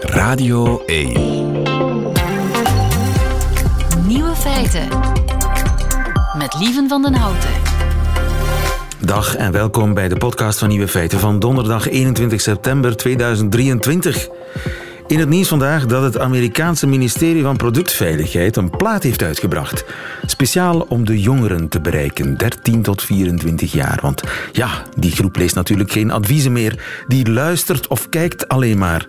Radio 1. Nieuwe feiten. Met Lieven van den Houten. Dag en welkom bij de podcast van Nieuwe Feiten van donderdag 21 september 2023. In het nieuws vandaag dat het Amerikaanse ministerie van Productveiligheid een plaat heeft uitgebracht. Speciaal om de jongeren te bereiken, 13 tot 24 jaar. Want ja, die groep leest natuurlijk geen adviezen meer. Die luistert of kijkt alleen maar.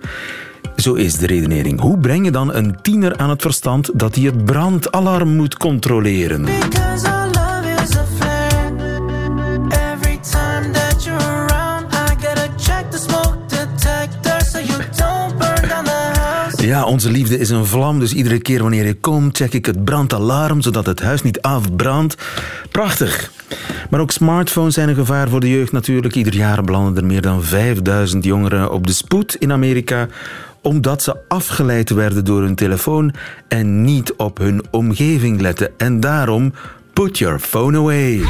Zo is de redenering. Hoe breng je dan een tiener aan het verstand dat hij het brandalarm moet controleren? Ja, onze liefde is een vlam, dus iedere keer wanneer je komt, check ik het brandalarm, zodat het huis niet afbrandt. Prachtig. Maar ook smartphones zijn een gevaar voor de jeugd natuurlijk. Ieder jaar belanden er meer dan 5000 jongeren op de spoed in Amerika omdat ze afgeleid werden door hun telefoon en niet op hun omgeving letten. En daarom, put your phone away.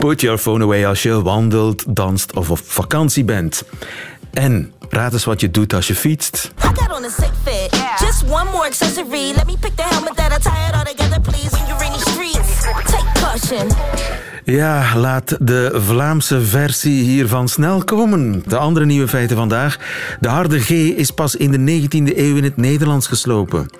Put your phone away als je wandelt, danst of op vakantie bent. En raad eens wat je doet als je fietst. I got on a sick fit. Just one more accessory. Let me pick the helmet that I tie it all together, please. When you're in the streets, take caution. Ja, laat de Vlaamse versie hiervan snel komen. De andere nieuwe feiten vandaag. De harde G is pas in de 19e eeuw in het Nederlands geslopen.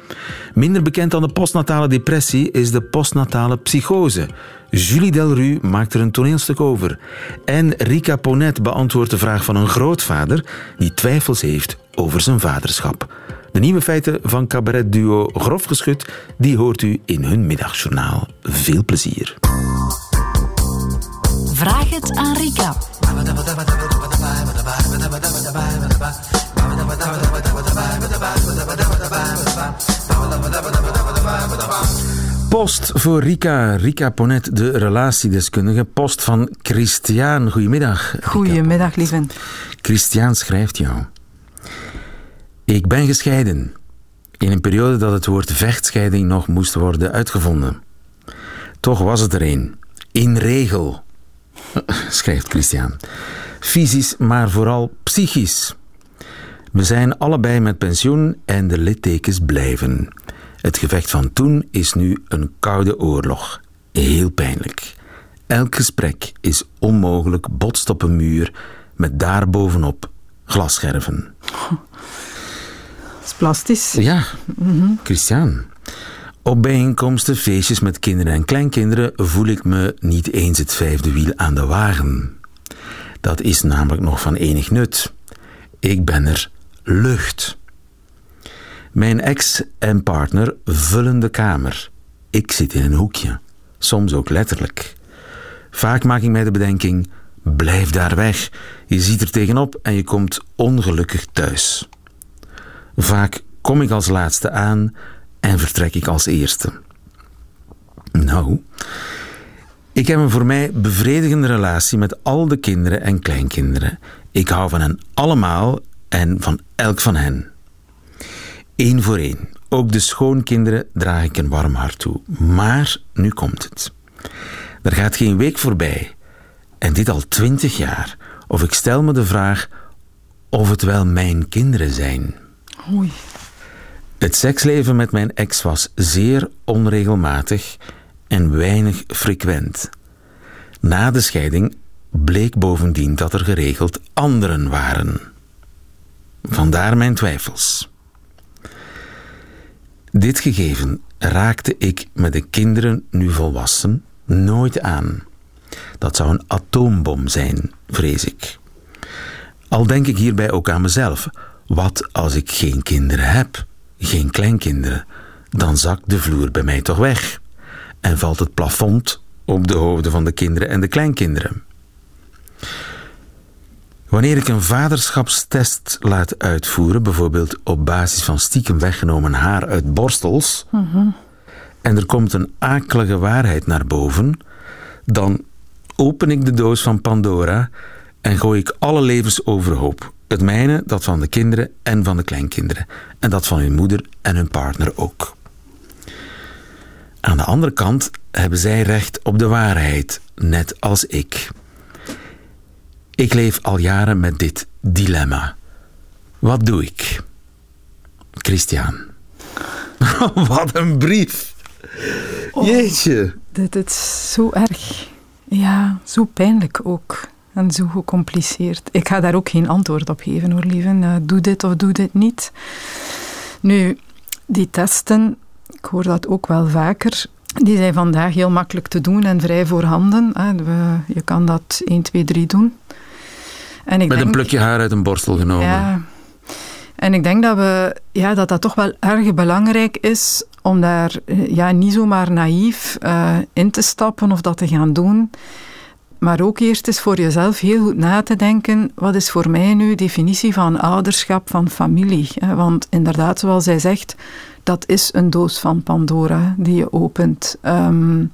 Minder bekend dan de postnatale depressie is de postnatale psychose. Julie Delru maakt er een toneelstuk over. En Rika Ponet beantwoordt de vraag van een grootvader die twijfels heeft over zijn vaderschap. De nieuwe feiten van cabaretduo Grof Geschut, die hoort u in hun middagjournaal. Veel plezier. Vraag het aan Rika. Post voor Rika. Rika Ponet, de relatiedeskundige. Post van Christian. Goedemiddag. Goedemiddag, lieven. Christian schrijft jou. Ik ben gescheiden. In een periode dat het woord vechtscheiding nog moest worden uitgevonden. Toch was het er een. In regel. Schrijft Christian. Fysisch, maar vooral psychisch. We zijn allebei met pensioen en de littekens blijven. Het gevecht van toen is nu een koude oorlog. Heel pijnlijk. Elk gesprek is onmogelijk botst op een muur met daarbovenop glasscherven. Dat is plastisch. Ja, Christian. Op bijeenkomsten, feestjes met kinderen en kleinkinderen voel ik me niet eens het vijfde wiel aan de wagen. Dat is namelijk nog van enig nut. Ik ben er lucht. Mijn ex en partner vullen de kamer. Ik zit in een hoekje, soms ook letterlijk. Vaak maak ik mij de bedenking: blijf daar weg. Je ziet er tegenop en je komt ongelukkig thuis. Vaak kom ik als laatste aan en vertrek ik als eerste. Nou, ik heb een voor mij bevredigende relatie met al de kinderen en kleinkinderen. Ik hou van hen allemaal en van elk van hen. Eén voor één. Ook de schoonkinderen draag ik een warm hart toe. Maar nu komt het. Er gaat geen week voorbij, en dit al twintig jaar, of ik stel me de vraag of het wel mijn kinderen zijn. Oei. Het seksleven met mijn ex was zeer onregelmatig en weinig frequent. Na de scheiding bleek bovendien dat er geregeld anderen waren. Vandaar mijn twijfels. Dit gegeven raakte ik met de kinderen, nu volwassen, nooit aan. Dat zou een atoombom zijn, vrees ik. Al denk ik hierbij ook aan mezelf. Wat als ik geen kinderen heb, geen kleinkinderen? Dan zakt de vloer bij mij toch weg. En valt het plafond op de hoofden van de kinderen en de kleinkinderen. Wanneer ik een vaderschapstest laat uitvoeren, bijvoorbeeld op basis van stiekem weggenomen haar uit borstels, en er komt een akelige waarheid naar boven, dan open ik de doos van Pandora en gooi ik alle levens overhoop. Het mijne, dat van de kinderen en van de kleinkinderen. En dat van hun moeder en hun partner ook. Aan de andere kant hebben zij recht op de waarheid, net als ik. Ik leef al jaren met dit dilemma. Wat doe ik? Christian. Wat een brief. Jeetje. Dit is zo erg. Ja, zo pijnlijk ook. En zo gecompliceerd. Ik ga daar ook geen antwoord op geven hoor, lieven. Eh, doe dit of doe dit niet. Nu, die testen, ik hoor dat ook wel vaker. Die zijn vandaag heel makkelijk te doen en vrij voorhanden. Je kan dat 1, 2, 3 doen. En ik Met een plukje haar uit een borstel genomen. ja. En ik denk dat, we, ja, dat dat toch wel erg belangrijk is om daar eh, ja, niet zomaar naïef eh, in te stappen of dat te gaan doen. Maar ook eerst eens voor jezelf heel goed na te denken, wat is voor mij nu definitie van ouderschap, van familie? hè? Want inderdaad, zoals zij zegt, dat is een doos van Pandora die je opent. Ehm,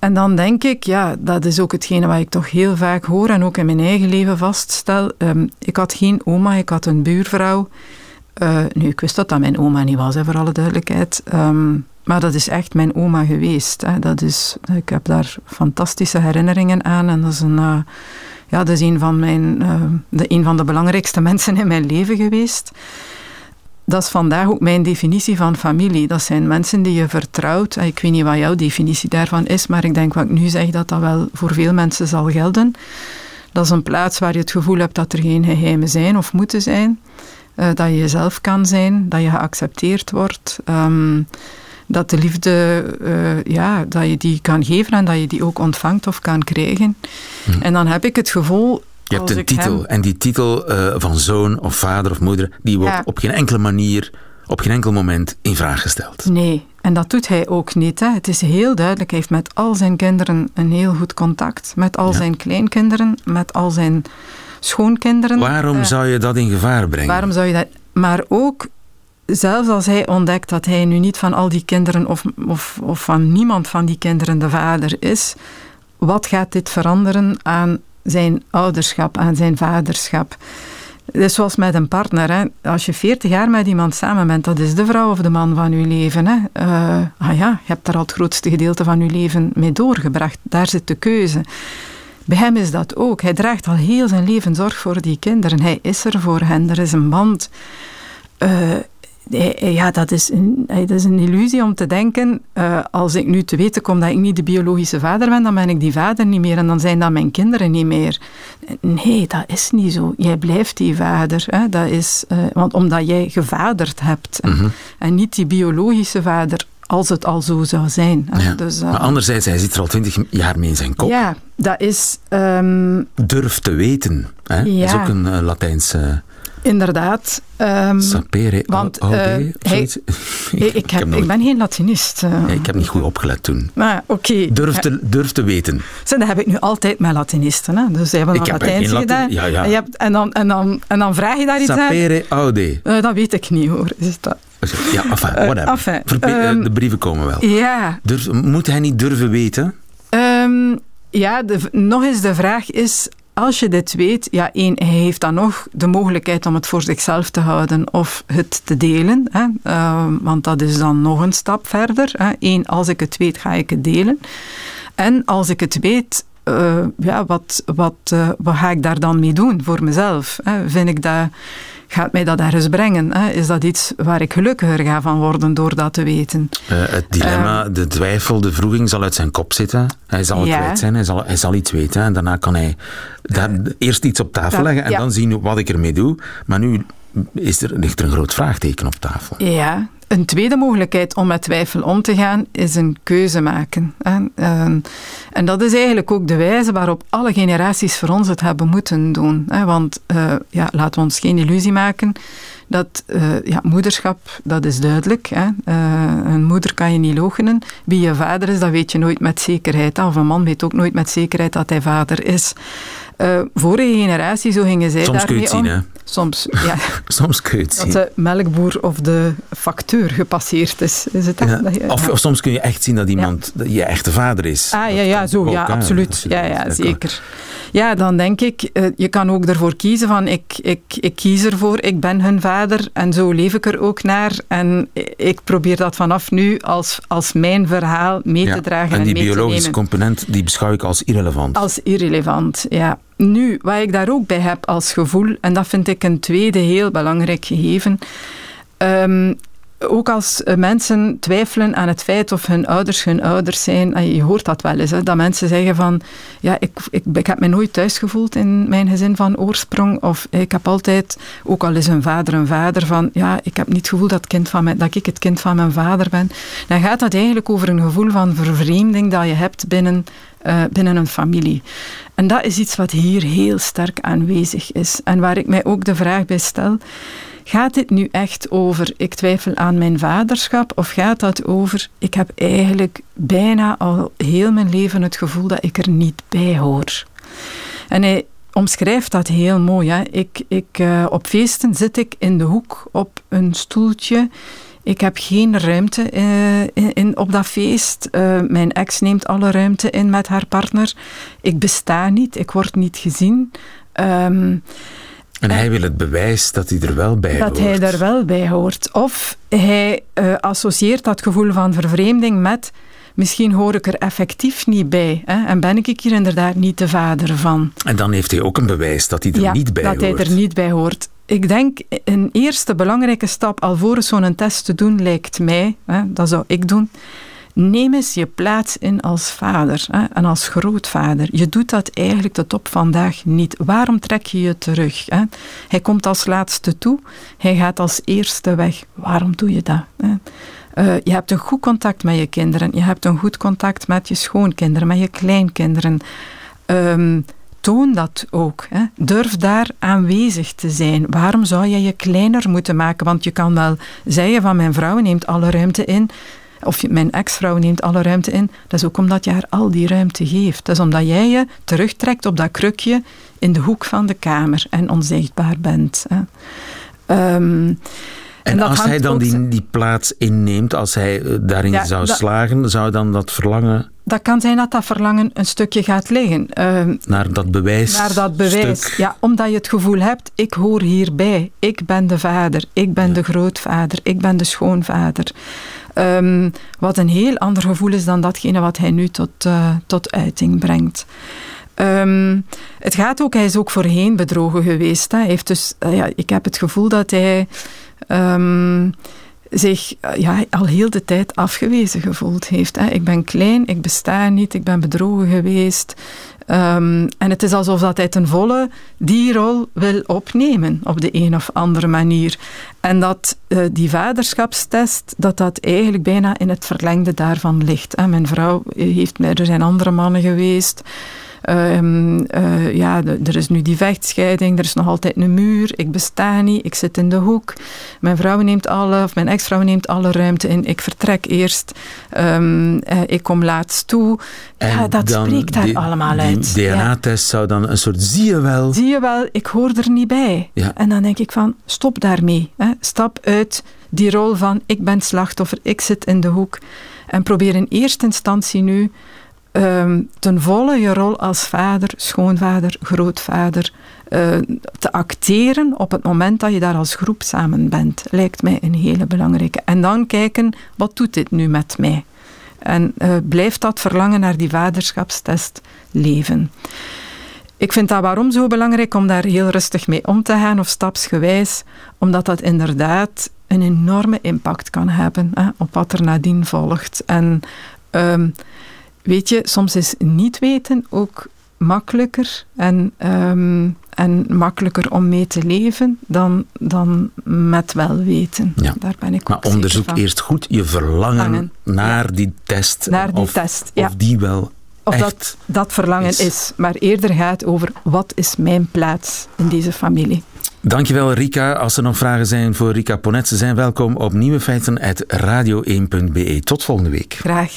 en dan denk ik, ja, dat is ook hetgene wat ik toch heel vaak hoor en ook in mijn eigen leven vaststel. Ehm, ik had geen oma, ik had een buurvrouw. Eh, nu, ik wist dat dat mijn oma niet was, voor alle duidelijkheid. Ehm, maar dat is echt mijn oma geweest. Hè. Dat is, ik heb daar fantastische herinneringen aan. En dat is een, eh, ja, dat is van, mijn, eh, de, een van de belangrijkste mensen in mijn leven geweest. Dat is vandaag ook mijn definitie van familie. Dat zijn mensen die je vertrouwt. Ik weet niet wat jouw definitie daarvan is, maar ik denk wat ik nu zeg, dat dat wel voor veel mensen zal gelden. Dat is een plaats waar je het gevoel hebt dat er geen geheimen zijn of moeten zijn. Eh, dat je jezelf kan zijn, dat je geaccepteerd wordt. ehm, dat de liefde, eh, ja, dat je die kan geven en dat je die ook ontvangt of kan krijgen. En dan heb ik het gevoel... Je hebt een titel. hem- En die titel eh, van zoon of vader of moeder, die wordt Ja. op geen enkele manier, op geen enkel moment in vraag gesteld. Nee, en dat doet hij ook niet. Hè. Het is heel duidelijk, hij heeft met al zijn kinderen een heel goed contact. Met al Ja. zijn kleinkinderen, met al zijn schoonkinderen. Waarom Eh, zou je dat in gevaar brengen? Waarom zou je dat... Maar ook, zelfs als hij ontdekt dat hij nu niet van al die kinderen of, of, of van niemand van die kinderen de vader is, wat gaat dit veranderen aan zijn ouderschap, aan zijn vaderschap? Is zoals met een partner. Hè. Als je 40 jaar met iemand samen bent, dat is de vrouw of de man van je leven. Hè. Eh, ah ja, je hebt daar al het grootste gedeelte van je leven mee doorgebracht. Daar zit de keuze. Bij hem is dat ook. Hij draagt al heel zijn leven zorg voor die kinderen. Hij is er voor hen. Er is een band. Eh, ja, dat is, een, hij- dat is een illusie om te denken, eh, als ik nu te weten kom dat ik niet de biologische vader ben, dan ben ik die vader niet meer en dan zijn dat mijn kinderen niet meer. Nee, dat is niet zo. Jij blijft die vader. Hè? Dat is, eh, want omdat jij gevaderd hebt hè, en niet die biologische vader, als het al zo zou zijn. Ja. Dus, eh, maar anderzijds, hij zit er al twintig jaar mee in zijn kop. ja, dat is ehm, Durf te weten. Hè? Dat is Ja. ook een eh, Latijnse inderdaad. ehm, sapere want, eh, hij- ik, ik, heb, nooit- ik ben geen Latinist. Ja, ik heb niet goed opgelet toen. Maar oké. Durf te, durf te weten. Dat heb ik nu altijd met Latinisten. Hè? Dus ze hebben een heb Latijns gedaan. ja, ja. En, je hebt, en, dan, en, dan, en dan vraag je daar iets aan. Sapere aude. Eh, dat weet ik niet hoor. Is dat... Ja, enfin, whatever. enfin, eh, ehm, de brieven komen wel. Ja, Durf, moet hij niet durven weten? Ehm, ja de, nog eens de vraag is, als je dit weet, ja, één, hij heeft dan nog de mogelijkheid om het voor zichzelf te houden of het te delen. Hè? Ehm, want dat is dan nog een stap verder. Hè? Eén, als ik het weet, ga ik het delen. En als ik het weet, eh, ja, wat, wat, eh, wat ga ik daar dan mee doen voor mezelf? Hè? Vind ik dat, gaat mij dat ergens brengen? Hè? Is dat iets waar ik gelukkiger ga van worden door dat te weten? Eh, het dilemma, de twijfel, de vroeging zal uit zijn kop zitten. Hij zal het kwijt zijn, hij zal, hij zal iets weten. En daarna kan hij daar eerst iets op tafel dat- leggen en ja. dan zien wat ik ermee doe. Maar nu is er, ligt er een groot vraagteken op tafel. Ja, een tweede mogelijkheid om met twijfel om te gaan is een keuze maken. hè. En, dat is eigenlijk ook de wijze waarop alle generaties voor ons het hebben moeten doen. Want eh, ja, laten we ons geen illusie maken. Dat eh, ja, moederschap, dat is duidelijk. Eh, een moeder kan je niet logenen. Wie je vader is, dat weet je nooit met zekerheid. Of een man weet ook nooit met zekerheid dat hij vader is. Eh, vorige generatie, zo gingen zij Soms daarmee zien. Soms, ja. Soms kun je het Dat zien. de melkboer of de facteur gepasseerd is. Is het dat? Ja. Dat je- Of, soms kun je echt zien dat iemand dat je echte vader is. Ah, ja, Dat ja, zo, ook, ja, absoluut. Ja, ja, dat zeker. Ja, dan denk ik, eh, je kan ook ervoor kiezen van ik, ik, ik kies ervoor, ik ben hun vader en zo leef ik er ook naar. En ik probeer dat vanaf nu als, als mijn verhaal mee te dragen en, en die biologische component die beschouw ik als irrelevant. Als irrelevant, ja. Nu, wat ik daar ook bij heb als gevoel, en dat vind ik een tweede heel belangrijk gegeven. ehm, ook als eh, mensen twijfelen aan het feit of hun ouders hun ouders zijn, en je hoort dat wel eens, hè, dat mensen zeggen van, ja, ik, ik, ik heb me nooit thuis gevoeld in mijn gezin van oorsprong, of ik heb altijd, ook al is een vader een vader, van, ja, ik heb niet het gevoel dat, kind van mijn, dat ik het kind van mijn vader ben. Dan gaat dat eigenlijk over een gevoel van vervreemding dat je hebt binnen, eh, binnen een familie. En dat is iets wat hier heel sterk aanwezig is. En waar ik mij ook de vraag bij stel, gaat dit nu echt over ik twijfel aan mijn vaderschap of gaat dat over ik heb eigenlijk bijna al heel mijn leven het gevoel dat ik er niet bij hoor. En hij omschrijft dat heel mooi. Hè. Ik, ik, eh, op feesten zit ik in de hoek op een stoeltje. Ik heb geen ruimte eh, in, in- op dat feest. Eh, mijn ex neemt alle ruimte in met haar partner. Ik besta niet, ik word niet gezien. Ehm, En hij wil het bewijs dat hij er wel bij dat hoort. hij daar wel bij hoort. Of hij eh, associeert dat gevoel van vervreemding met misschien hoor ik er effectief niet bij. Hè? En ben ik hier inderdaad niet de vader van. En dan heeft hij ook een bewijs dat hij er ja, niet bij dat hoort. hij er niet bij hoort. Ik denk een eerste belangrijke stap alvorens zo'n test te doen lijkt mij, hè, dat zou ik doen, neem eens je plaats in als vader hè, en als grootvader. Je doet dat eigenlijk tot op vandaag niet. Waarom trek je je terug? Hè? Hij komt als laatste toe, hij gaat als eerste weg. Waarom doe je dat? Eh, je hebt een goed contact met je kinderen, je hebt een goed contact met je schoonkinderen, met je kleinkinderen. Ehm, toon dat ook. Hè. Durf daar aanwezig te zijn. Waarom zou je je kleiner moeten maken? Want je kan wel zeggen van mijn vrouw neemt alle ruimte in. Of mijn ex-vrouw neemt alle ruimte in. Dat is ook omdat je haar al die ruimte geeft. Dat is omdat jij je terugtrekt op dat krukje in de hoek van de kamer en onzichtbaar bent. Hè. Ehm, En, als hij dan die, die plaats inneemt, als hij eh, daarin Ja, zou slagen, zou dan dat verlangen dat kan zijn dat dat verlangen een stukje gaat liggen. Ehm, naar dat bewijs. naar dat bewijs. stuk. Ja, omdat je het gevoel hebt, ik hoor hierbij. Ik ben de vader, ik ben de grootvader, ik ben de schoonvader. Ehm, wat een heel ander gevoel is dan datgene wat hij nu tot, eh, tot uiting brengt. Ehm, het gaat ook, hij is ook voorheen bedrogen geweest. Hè. Hij heeft dus, eh, ja, ik heb het gevoel dat hij zich eh, ja, al heel de tijd afgewezen gevoeld heeft. Hè. Ik ben klein, ik besta niet, ik ben bedrogen geweest. Ehm, en het is alsof dat hij ten volle die rol wil opnemen op de een of andere manier. En dat eh, die vaderschapstest, dat dat eigenlijk bijna in het verlengde daarvan ligt. Hè. Mijn vrouw eh, heeft, er zijn andere mannen geweest. Ehm, eh, ja, er is nu die vechtscheiding, er is nog altijd een muur, ik besta niet, ik zit in de hoek. Mijn vrouw neemt alle, of mijn ex-vrouw neemt alle ruimte in, ik vertrek eerst, Ehm, eh, ik kom laatst toe. ja, En dat dan spreekt daar die- allemaal die uit. Ja. DNA-test zou dan een soort, zie je wel, Zie je wel, ik hoor er niet bij. Ja. En dan denk ik van, stop daarmee. Hè. Stap uit die rol van, ik ben slachtoffer, ik zit in de hoek. En probeer in eerste instantie nu ehm, ten volle je rol als vader, schoonvader, grootvader eh, te acteren op het moment dat je daar als groep samen bent. Lijkt mij een hele belangrijke. En dan kijken, wat doet dit nu met mij? En eh, blijft dat verlangen naar die vaderschapstest leven? Ik vind dat waarom zo belangrijk om daar heel rustig mee om te gaan, of stapsgewijs, omdat dat inderdaad een enorme impact kan hebben hè, op wat er nadien volgt. En ehm, weet je, soms is niet weten ook makkelijker en, ehm, en makkelijker om mee te leven dan, dan met wel weten. Ja. Daar ben ik maar ook onderzoek van. eerst goed je verlangen naar die test. Naar die of, test, ja. Of die wel Of echt dat, dat verlangen is. is. Maar eerder gaat over wat is mijn plaats in deze familie. Dankjewel Rika. Als er nog vragen zijn voor Rika Ponet, ze zijn welkom op nieuwe feiten radio1.be. Tot volgende week. Graag.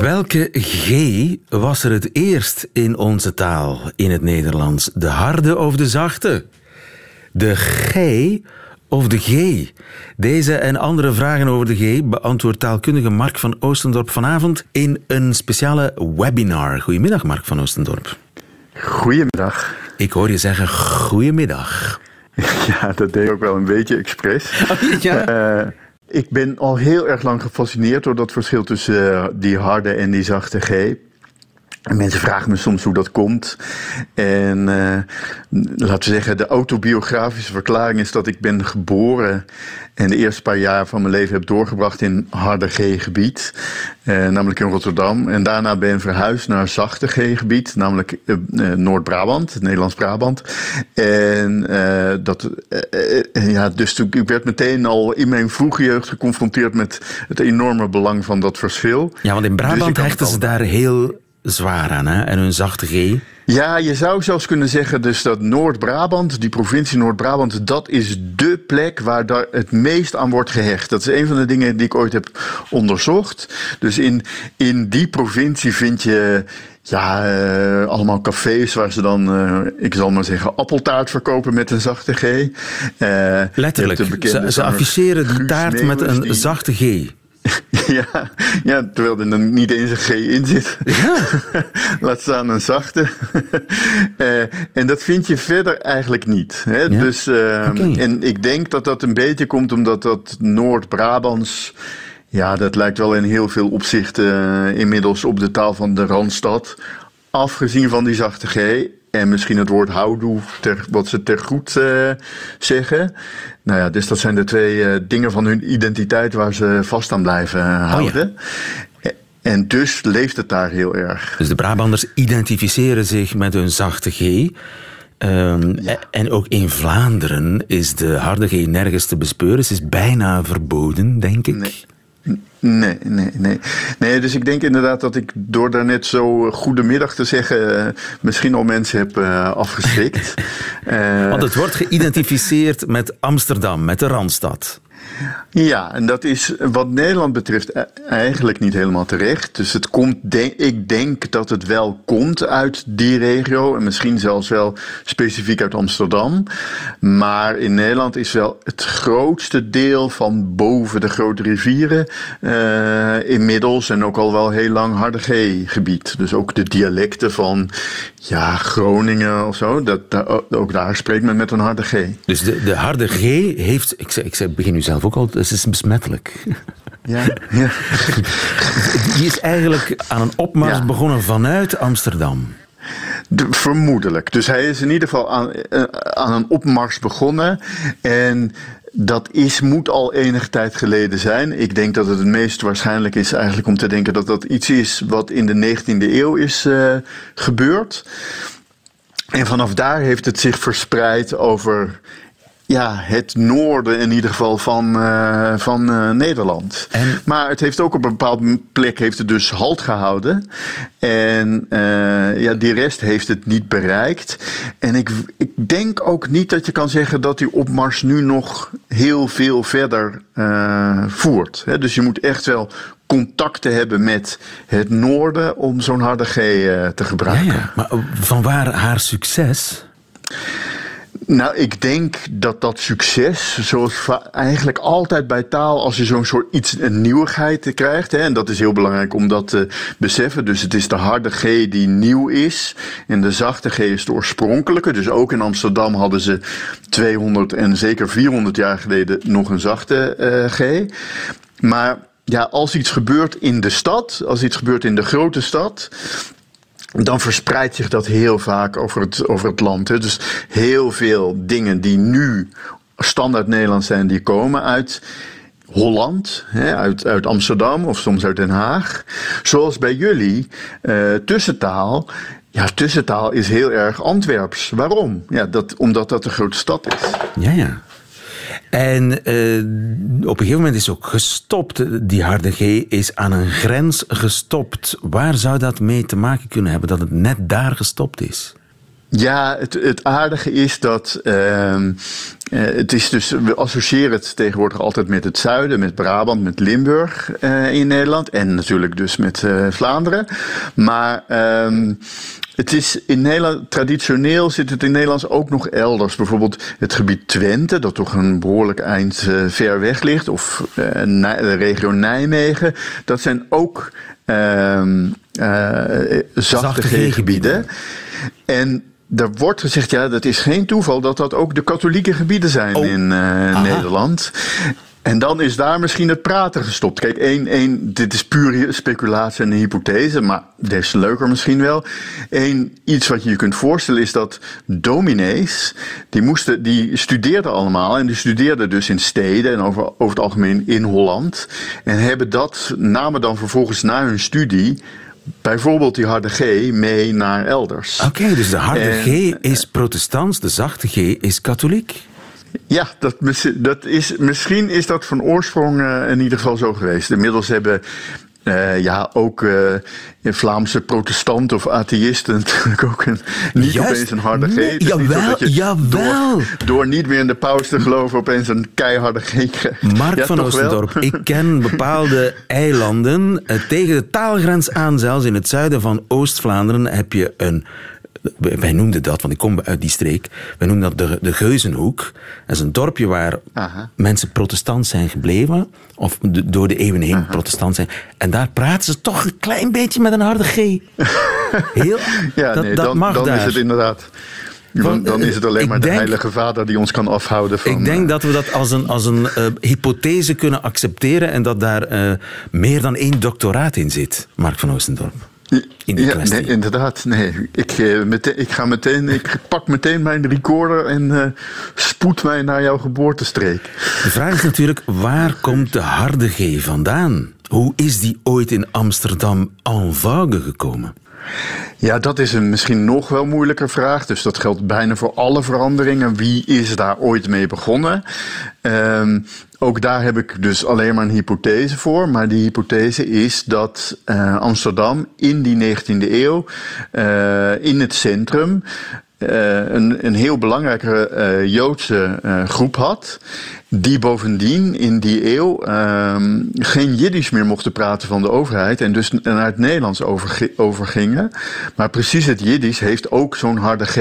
Welke G was er het eerst in onze taal, in het Nederlands? De harde of de zachte? De G of de G? Deze en andere vragen over de G beantwoordt taalkundige Mark van Oostendorp vanavond in een speciale webinar. Goedemiddag, Mark van Oostendorp. Goedemiddag. Ik hoor je zeggen goedemiddag. Ja, dat deed ik ook wel een beetje expres. ja. Eh, ik ben al heel erg lang gefascineerd door dat verschil tussen eh, die harde en die zachte G. En mensen vragen me soms hoe dat komt. En eh, laten we zeggen, de autobiografische verklaring is dat ik ben geboren en de eerste paar jaar van mijn leven heb doorgebracht in harde G-gebied, eh, namelijk in Rotterdam. En daarna ben verhuisd naar zachte G-gebied, namelijk eh, eh, Noord-Brabant, Nederlands-Brabant. En eh, dat, ja, dus toen, ik werd meteen al in mijn vroege jeugd geconfronteerd met het enorme belang van dat verschil. Ja, want in Dus Brabant had hechten ze al- daar heel zwaar aan, hè? En hun zachte G. Ja, je zou zelfs kunnen zeggen dus dat Noord-Brabant, die provincie Noord-Brabant, dat is dé plek waar daar het meest aan wordt gehecht. Dat is een van de dingen die ik ooit heb onderzocht. Dus in, in die provincie vind je ja, eh, allemaal cafés waar ze dan, eh, ik zal maar zeggen, appeltaart verkopen met een zachte G. Eh, Letterlijk. Ze, ze afficheren die taart met een die- zachte G. ja, ja, terwijl er dan niet eens een G in zit. Laat staan een zachte. Eh, en dat vind je verder eigenlijk niet. Hè? Ja? Dus, eh, Oké. En ik denk dat dat een beetje komt omdat dat Noord-Brabants. Ja, dat lijkt wel in heel veel opzichten eh, inmiddels op de taal van de Randstad. Afgezien van die zachte G. En misschien het woord houdoe, ter, wat ze ter goed eh, zeggen. Nou ja, dus dat zijn de twee eh, dingen van hun identiteit waar ze vast aan blijven eh, houden. En dus leeft het daar heel erg. Dus de Brabanders identificeren zich met hun zachte G. Ehm, En ook in Vlaanderen is de harde G nergens te bespeuren. Ze is bijna verboden, denk ik. Nee. Nee, nee, nee. Nee, dus ik denk inderdaad dat ik door daarnet zo eh, goedemiddag te zeggen... eh, misschien al mensen heb eh, afgeschrikt. Want het wordt geïdentificeerd met Amsterdam, met de Randstad. Ja, en dat is wat Nederland betreft e- eigenlijk niet helemaal terecht. Dus het komt, ik denk dat het wel komt uit die regio en misschien zelfs wel specifiek uit Amsterdam. Maar in Nederland is wel het grootste deel van boven de grote rivieren eh, inmiddels en ook al wel heel lang harde G-gebied. Dus ook de dialecten van ja, Groningen of zo, dat, daar- ook daar spreekt men met een harde G. Dus de, de harde G heeft, ik, zeg, ik zeg, begin nu zelf ook al, het is besmettelijk. Ja, ja. Die is eigenlijk aan een opmars Ja. begonnen vanuit Amsterdam. De- vermoedelijk. Dus hij is in ieder geval aan, eh, aan een opmars begonnen. En dat is, moet al enige tijd geleden zijn. Ik denk dat het het meest waarschijnlijk is eigenlijk om te denken dat dat iets is wat in de 19e eeuw is eh, gebeurd. En vanaf daar heeft het zich verspreid over ja, het noorden in ieder geval van, eh, van eh, Nederland. En- Maar het heeft ook op een bepaalde plek heeft het dus halt gehouden. En eh, ja, die rest heeft het niet bereikt. En ik, ik denk ook niet dat je kan zeggen dat die opmars nu nog heel veel verder voert. Dus je moet echt wel contacten hebben met het noorden om zo'n harde G te Ja, gebruiken. ja. Maar van waar haar succes? Nou, ik denk dat dat succes, zoals eigenlijk altijd bij taal, als je zo'n soort iets, een nieuwigheid krijgt, hè, en dat is heel belangrijk om dat te beseffen. Dus het is de harde G die nieuw is, en de zachte G is de oorspronkelijke. Dus ook in Amsterdam hadden ze 200 en zeker 400 jaar geleden nog een zachte eh, G. Maar ja, als iets gebeurt in de stad, als iets gebeurt in de grote stad, dan verspreidt zich dat heel vaak over het, over het land. Hè. Dus heel veel dingen die nu standaard Nederlands zijn, die komen uit Holland, hè, uit, uit Amsterdam of soms uit Den Haag. Zoals bij jullie, eh, tussentaal. Ja, tussentaal is heel erg Antwerps. Waarom? Ja, dat, omdat dat een grote stad is. Ja, ja. En eh, op een gegeven moment is ook gestopt. Die harde G is aan een grens gestopt. Waar zou dat mee te maken kunnen hebben dat het net daar gestopt is? Ja, het, het aardige is dat. ehm, eh, het is dus, we associëren het tegenwoordig altijd met het zuiden, met Brabant, met Limburg eh, in Nederland. En natuurlijk dus met Vlaanderen. Maar ehm, het is in Nederland, traditioneel zit het in Nederlands ook nog elders. Bijvoorbeeld het gebied Twente, dat toch een behoorlijk eind eh, ver weg ligt. Of eh, de regio Nijmegen. Dat zijn ook eh, zachte Zachte G-gebieden. En er wordt gezegd, ja, dat is geen toeval dat dat ook de katholieke gebieden zijn Oh. in Nederland. En dan is daar misschien het praten gestopt. Kijk, één, één, dit is puur speculatie en een hypothese, maar des te leuker misschien wel. Eén, iets wat je je kunt voorstellen is dat dominees, die, moesten, die studeerden allemaal. En die studeerden dus in steden en over, over het algemeen in Holland. En hebben dat, namen dan vervolgens na hun studie, bijvoorbeeld die harde G, mee naar elders. Oké, dus de harde En, G is protestants, de zachte G is katholiek. Ja, dat, dat is, misschien is dat van oorsprong eh, in ieder geval zo geweest. Inmiddels hebben eh, ja, ook eh, Vlaamse protestanten of atheïsten natuurlijk ook een, niet Juist. opeens een harde. Nee, niet zo jawel. Door, door niet meer in de paus te geloven opeens een keiharde G krijgt. Mark Ja, van? Oostendorp, ik ken bepaalde eilanden. Tegen de taalgrens aan, zelfs in het zuiden van Oost-Vlaanderen, heb je een. Wij noemden dat, want ik kom uit die streek. Wij noemden dat de, de Geuzenhoek. Dat is een dorpje waar Aha. mensen protestant zijn gebleven. Of de- door de eeuwen heen protestant zijn. En daar praten ze toch een klein beetje met een harde G. Heel, Ja, dat, nee, dat dan, mag dan daar. is het inderdaad. Dan, dan eh, is het alleen maar de Heilige Vader die ons kan afhouden van. Ik denk eh, dat we dat als een, als een eh, hypothese kunnen accepteren en dat daar meer dan één doctoraat in zit, Mark van Oostendorp. In die ja, kwestie. nee, inderdaad. Nee, ik, eh, meteen, ik ga meteen, ik pak meteen mijn recorder en eh, spoed mij naar jouw geboortestreek. De vraag is natuurlijk, waar komt de harde G vandaan? Hoe is die ooit in Amsterdam en vogue gekomen? Ja, dat is een misschien nog wel moeilijker vraag. Dus dat geldt bijna voor alle veranderingen. Wie is daar ooit mee begonnen? Ehm, ook daar heb ik dus alleen maar een hypothese voor. Maar die hypothese is dat eh, Amsterdam in die 19e eeuw, eh, in het centrum, eh, een, een heel belangrijke Joodse groep had. Die bovendien in die eeuw ehm, geen Jiddisch meer mochten praten van de overheid. En dus naar het Nederlands overgi- overgingen. Maar precies het Jiddisch heeft ook zo'n harde G.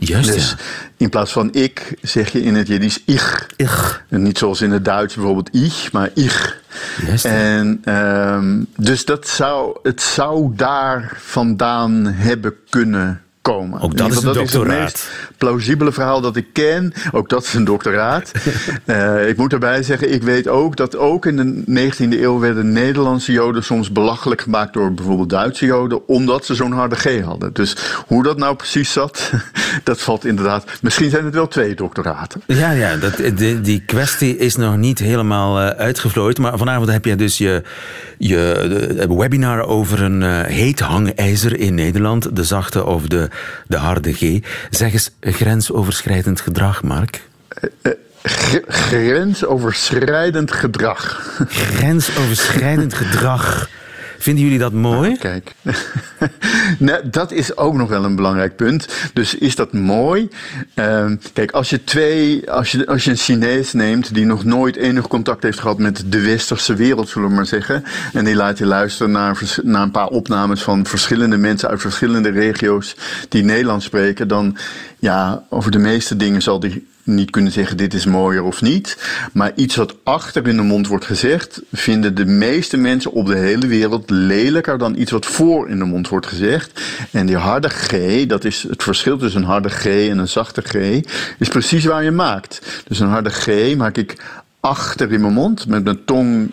Juist, Dus ja. in plaats van ik zeg je in het Jiddisch ich. Ich. En niet zoals in het Duits bijvoorbeeld ich, maar ich. Juist. En ehm, dus dat zou, het zou daar vandaan hebben kunnen komen. Ook dat ieder is een het doctoraat. meest plausibele verhaal dat ik ken. Ook dat is een doctoraat. Eh, ik moet daarbij zeggen, ik weet ook dat ook in de 19e eeuw werden Nederlandse Joden soms belachelijk gemaakt door bijvoorbeeld Duitse Joden, omdat ze zo'n harde G hadden. Dus hoe dat nou precies zat, dat valt inderdaad. Misschien zijn het wel twee doctoraten. Ja, ja dat, die, die kwestie is nog niet helemaal eh, uitgevlooid. Maar vanavond heb je dus je, je webinar over een eh, heet hangijzer in Nederland. De zachte of de, de harde G. Zeg eens grensoverschrijdend gedrag, Mark. Gr- grensoverschrijdend gedrag. Grensoverschrijdend gedrag. Vinden jullie dat mooi? Kijk, nee, dat is ook nog wel een belangrijk punt. Dus is dat mooi? Ehm, kijk, als je twee, als je, als je een Chinees neemt die nog nooit enig contact heeft gehad met de westerse wereld, zullen we maar zeggen, en die laat je luisteren naar, naar een paar opnames van verschillende mensen uit verschillende regio's die Nederlands spreken, dan ja, over de meeste dingen zal die niet kunnen zeggen dit is mooier of niet. Maar iets wat achter in de mond wordt gezegd, vinden de meeste mensen op de hele wereld lelijker dan iets wat voor in de mond wordt gezegd. En die harde G, dat is het verschil tussen een harde G en een zachte G, is precies waar je maakt. Dus een harde G maak ik achter in mijn mond met mijn tong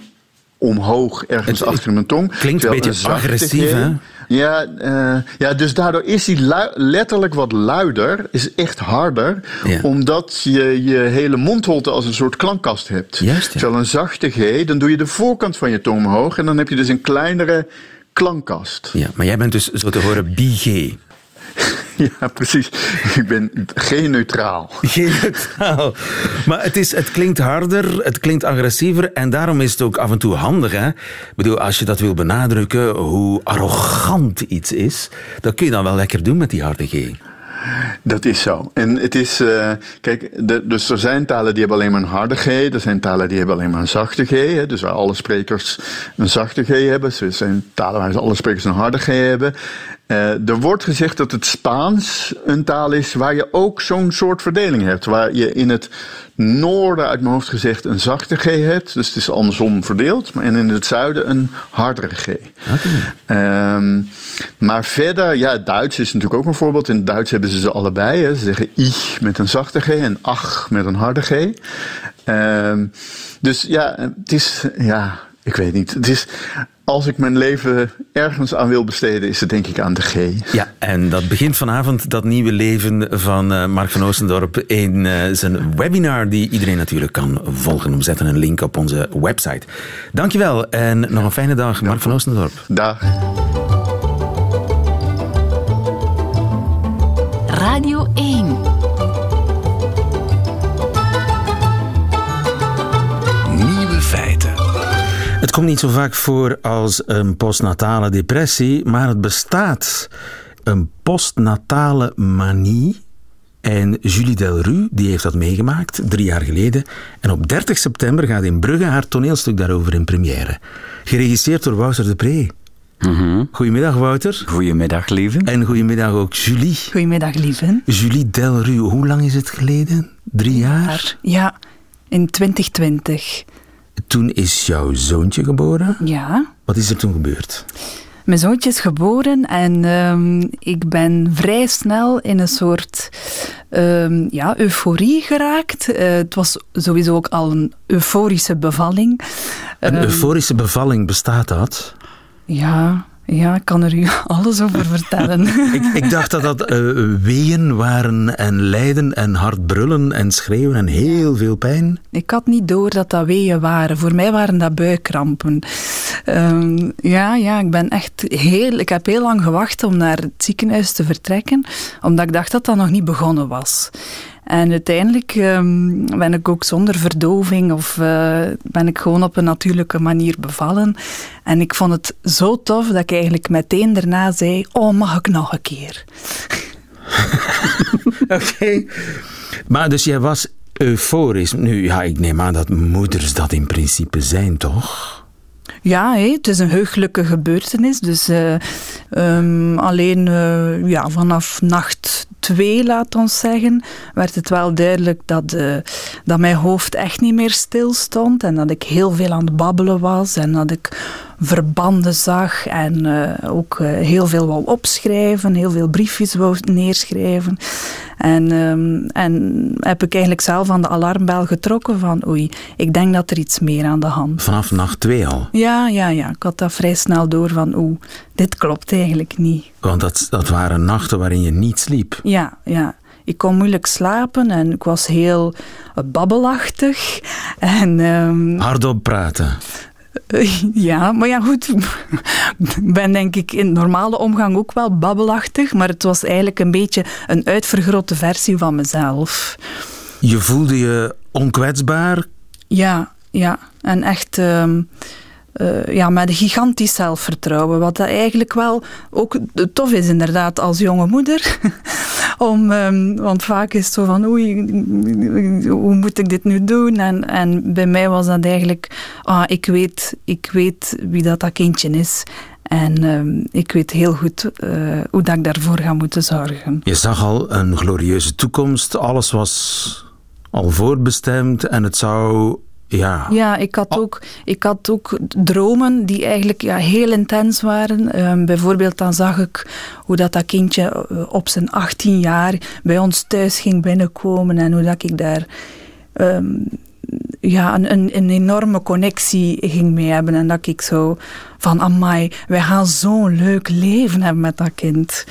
omhoog ergens Het- achter mijn tong. klinkt een beetje agressief, hè? ja, eh, ja, dus daardoor is hij letterlijk wat luider, is echt harder, Ja. omdat je je hele mondholte als een soort klankkast hebt. Juist, ja. Terwijl een zachte G, dan doe je de voorkant van je tong omhoog en dan heb je dus een kleinere klankkast. Ja, maar jij bent dus zo te horen BG. Ja, precies. Ik ben geen neutraal. Geen taal. Maar het, is, het klinkt harder, het klinkt agressiever en daarom is het ook af en toe handig. Hè? Ik bedoel, als je dat wil benadrukken, hoe arrogant iets is, dat kun je dan wel lekker doen met die harde G. Dat is zo. En het is, eh, kijk, de, dus er zijn talen die hebben alleen maar een harde G, er zijn talen die hebben alleen maar een zachte G, hè, dus waar alle sprekers een zachte G hebben. Er zijn talen waar alle sprekers een harde G hebben. Eh, er wordt gezegd dat het Spaans een taal is waar je ook zo'n soort verdeling hebt. Waar je in het noorden, uit mijn hoofd gezegd, een zachte G hebt. Dus het is andersom verdeeld. En in het zuiden een hardere G. Ehm, maar verder, ja, Duits is natuurlijk ook een voorbeeld. In het Duits hebben ze ze allebei. Hè. Ze zeggen ich met een zachte G en ach met een harde G. Ehm, dus ja, het is, ja, ik weet niet. Het is, als ik mijn leven ergens aan wil besteden, is het denk ik aan de G. Ja, en dat begint vanavond, dat nieuwe leven van eh, Mark van Oostendorp, in eh, zijn webinar, die iedereen natuurlijk kan volgen. We zetten een link op onze website. Dankjewel en nog een fijne dag, Mark van Oostendorp. Dag. Radio 1. Komt niet zo vaak voor als een postnatale depressie, maar het bestaat. Een postnatale manie. En Julie Delru die heeft dat meegemaakt, drie jaar geleden. En op 30 september gaat in Brugge haar toneelstuk daarover in première. Geregisseerd door Wouter de Pre. Goedemiddag Wouter. Goedemiddag, lieve. En goedemiddag ook Julie. Goedemiddag, lieve. Julie Delru, hoe lang is het geleden? Drie jaar? Ja, in 2020. Toen is jouw zoontje geboren. Ja. Wat is er toen gebeurd? Mijn zoontje is geboren en ehm, ik ben vrij snel in een soort ehm, ja, euforie geraakt. Eh, het was sowieso ook al een euforische bevalling. Een Ehm, euforische bevalling bestaat dat? Ja, ja, ik kan er u alles over vertellen. Ik, ik dacht dat dat eh, weeën waren en lijden en hard brullen en schreeuwen en heel veel pijn. Ik had niet door dat dat weeën waren. Voor mij waren dat buikkrampen. Ehm, ja, ja, ik ben echt heel... Ik heb heel lang gewacht om naar het ziekenhuis te vertrekken, omdat ik dacht dat dat nog niet begonnen was. En uiteindelijk ehm, ben ik ook zonder verdoving of eh, ben ik gewoon op een natuurlijke manier bevallen. En ik vond het zo tof dat ik eigenlijk meteen daarna zei, oh, mag ik nog een keer? Oké. Maar dus jij was euforisch. Nu, ja, ik neem aan dat moeders dat in principe zijn, toch? Ja, hé, het is een heugelijke gebeurtenis. Dus eh, ehm, alleen eh, ja, vanaf nacht twee, laat ons zeggen, werd het wel duidelijk dat, eh, dat mijn hoofd echt niet meer stil stond. En dat ik heel veel aan het babbelen was. En dat ik verbanden zag. En eh, ook eh, heel veel wou opschrijven. Heel veel briefjes wou neerschrijven. En, ehm, en heb ik eigenlijk zelf aan de alarmbel getrokken van oei, ik denk dat er iets meer aan de hand Vanaf nacht twee al. ja, ja, ja. Ik had dat vrij snel door van, oeh, dit klopt eigenlijk niet. Want dat, dat waren nachten waarin je niet sliep. Ja, ja. Ik kon moeilijk slapen en ik was heel babbelachtig. En ehm, Hardop praten. Ja, maar ja, goed. Ik ben denk ik in normale omgang ook wel babbelachtig, maar het was eigenlijk een beetje een uitvergrote versie van mezelf. Je voelde je onkwetsbaar. Ja, ja. En echt ehm, eh, ja, met een gigantisch zelfvertrouwen. Wat dat eigenlijk wel ook tof is, inderdaad, als jonge moeder. Om, ehm, want vaak is het zo van, oei, hoe moet ik dit nu doen? En, en bij mij was dat eigenlijk, ah, ik, weet, ik weet wie dat, dat kindje is. En ehm, ik weet heel goed eh, hoe dat ik daarvoor ga moeten zorgen. Je zag al een glorieuze toekomst. Alles was al voorbestemd en het zou. Ja, Ja, ik had, ook, ik had ook dromen die eigenlijk ja, heel intens waren. Ehm, bijvoorbeeld dan zag ik hoe dat, dat kindje eh, op zijn 18 jaar bij ons thuis ging binnenkomen en hoe dat ik daar ehm, ja, een, een, een enorme connectie ging mee hebben. En dat ik zo van, amai, wij gaan zo'n leuk leven hebben met dat kind.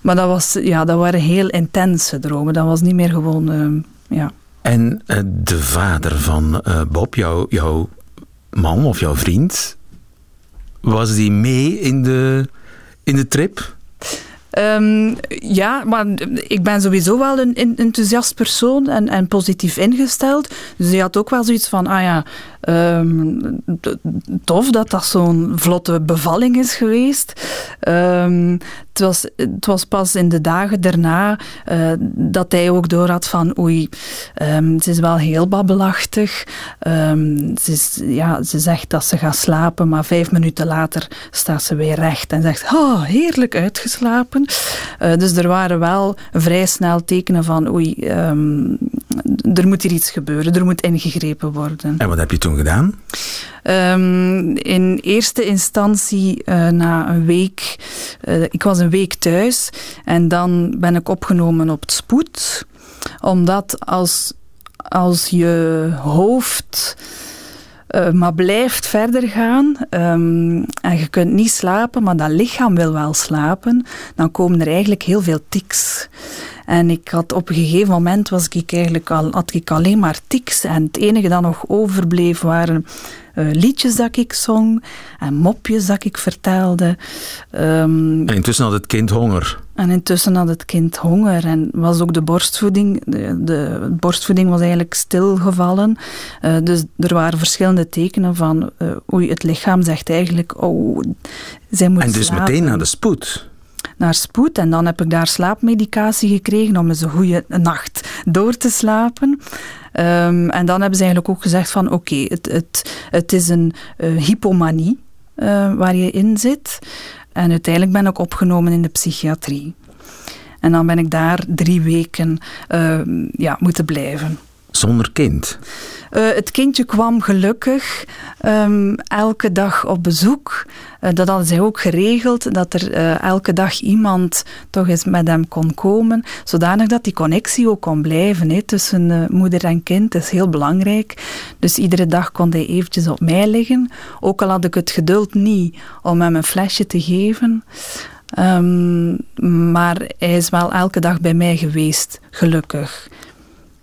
Maar dat, was, ja, dat waren heel intense dromen. Dat was niet meer gewoon, ehm, ja... En eh, de vader van eh, Bob, jouw, jouw man of jouw vriend, was die mee in de, in de trip? Ehm, ja, maar ik ben sowieso wel een enthousiast persoon en, en positief ingesteld. Dus die had ook wel zoiets van, ah ja, ehm, tof dat dat zo'n vlotte bevalling is geweest. Ehm, het, was, het was pas in de dagen daarna eh, dat hij ook door had van oei, ehm, ze is wel heel babbelachtig. Ze, is, ja, ze zegt dat ze gaat slapen, maar vijf minuten later staat ze weer recht en zegt, oh, heerlijk uitgeslapen. Eh, dus er waren wel vrij snel tekenen van oei, er moet hier iets gebeuren, er moet ingegrepen worden. En wat heb je toen gedaan? Ehm, in eerste instantie eh, na een week, eh, ik was een week thuis en dan ben ik opgenomen op het spoed. Omdat als, als je hoofd eh, maar blijft verder gaan ehm, en je kunt niet slapen, maar dat lichaam wil wel slapen, dan komen er eigenlijk heel veel tics. En ik had op een gegeven moment was ik eigenlijk al, had ik alleen maar tics. En het enige dat nog overbleef waren eh, liedjes dat ik zong en mopjes dat ik vertelde. Ehm, En intussen had het kind honger. en intussen had het kind honger en was ook de borstvoeding, de, de borstvoeding was eigenlijk stilgevallen. Eh, dus er waren verschillende tekenen van, eh, oei, het lichaam zegt eigenlijk, oh, zij moet En dus slapen. meteen naar de spoed. Naar spoed en dan heb ik daar slaapmedicatie gekregen om eens een goede nacht door te slapen. Ehm, en dan hebben ze eigenlijk ook gezegd van, oké, het, het, het is een eh, hypomanie eh, waar je in zit. En uiteindelijk ben ik opgenomen in de psychiatrie. En dan ben ik daar drie weken eh, ja, moeten blijven. Zonder kind. Eh, het kindje kwam gelukkig ehm, elke dag op bezoek. Eh, dat hadden zij ook geregeld, dat er eh, elke dag iemand toch eens met hem kon komen, zodanig dat die connectie ook kon blijven hè, tussen moeder en kind. Dat is heel belangrijk. Dus iedere dag kon hij eventjes op mij liggen, ook al had ik het geduld niet om hem een flesje te geven. Ehm, maar hij is wel elke dag bij mij geweest, gelukkig.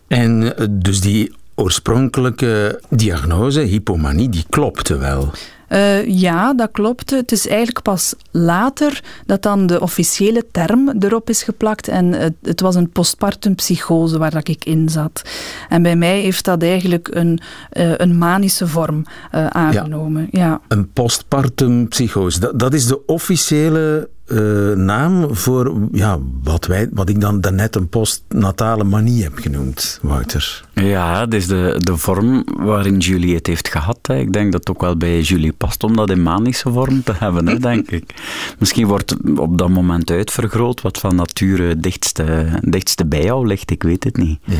En dus die oorspronkelijke diagnose, hypomanie, die klopte wel. Eh, ja, dat klopt. Het is eigenlijk pas later dat dan de officiële term erop is geplakt. En het, het was een postpartum psychose waar dat ik in zat. En bij mij heeft dat eigenlijk een, eh, een manische vorm eh, aangenomen. Ja. Een postpartum psychose. Dat, dat is de officiële eh, naam voor ja, wat, wij, wat ik dan daarnet een postnatale manie heb genoemd, Wouter. Ja, het is de, de vorm waarin Julie het heeft gehad. Hè. Ik denk dat het ook wel bij Julie past om dat in manische vorm te hebben, hè, denk ik. Misschien wordt op dat moment uitvergroot wat van nature dichtste, dichtste bij jou ligt, ik weet het niet. Ja.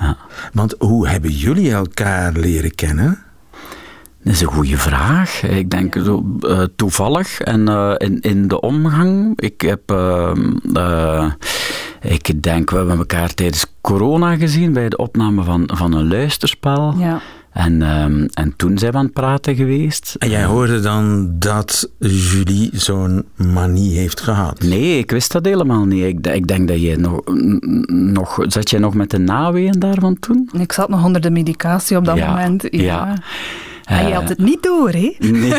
Ja. Want hoe hebben jullie elkaar leren kennen? Dat is een goede vraag. Ik denk zo, eh, toevallig en eh, in, in de omgang. Ik heb, eh, eh, ik denk, we hebben elkaar tijdens corona gezien bij de opname van, van een luisterspel. ja. En, ehm, en toen zijn we aan het praten geweest. En jij hoorde dan dat Julie zo'n manie heeft gehad. Nee, ik wist dat helemaal niet. Ik, ik denk dat je nog, nog... Zat jij nog met de naweeën daarvan toen? Ik zat nog onder de medicatie op dat Ja, moment. Ja. ja. En je Eh, had het niet door, hè? Nee.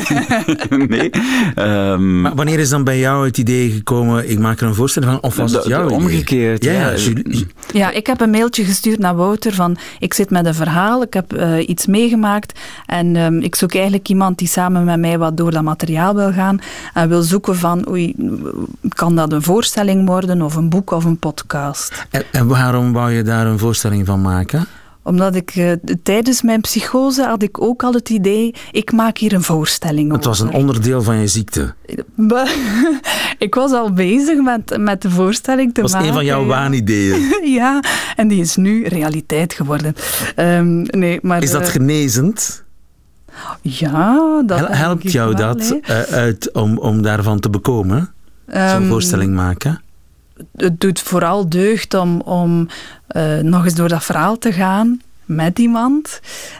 nee. Ehm, Maar wanneer is dan bij jou het idee gekomen, ik maak er een voorstelling van, of was de- het idee? omgekeerd, Ja, ja. ja, Julie- Ja, ik heb een mailtje gestuurd naar Wouter van ik zit met een verhaal, ik heb eh, iets meegemaakt en ehm, ik zoek eigenlijk iemand die samen met mij wat door dat materiaal wil gaan en wil zoeken van oei, kan dat een voorstelling worden of een boek of een podcast. En, en waarom wou je daar een voorstelling van maken? Omdat ik eh, tijdens mijn psychose had ik ook al het idee, ik maak hier een voorstelling Het was een over. onderdeel van je ziekte. Ik was al bezig met, met de voorstelling te Het was maken. een van jouw waanideeën. Ja, en die is nu realiteit geworden. Ehm, nee, maar, Is dat eh, genezend? Ja, dat Helpt jou wel, dat eh, uit om, om daarvan te bekomen? Zo'n Ehm, voorstelling maken? Het doet vooral deugd om, om eh, nog eens door dat verhaal te gaan met iemand.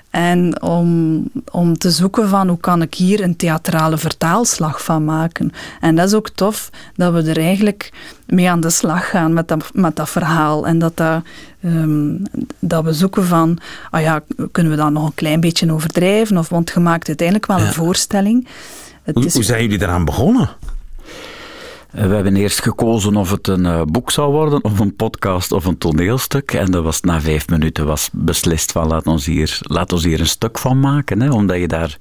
En om, om te zoeken van hoe kan ik hier een theatrale vertaalslag van maken. En dat is ook tof dat we er eigenlijk mee aan de slag gaan met dat, met dat verhaal. En dat, dat, ehm, dat we zoeken van, ah ja, kunnen we dat nog een klein beetje overdrijven? Of, want je maakt uiteindelijk wel Ja. een voorstelling. Het Hoe, is- hoe zijn jullie eraan begonnen? Eh, We hebben eerst gekozen of het een eh, boek zou worden, of een podcast, of een toneelstuk. En dat was na vijf minuten was beslist van laat ons hier, laat ons hier een stuk van maken. Hè, omdat je daar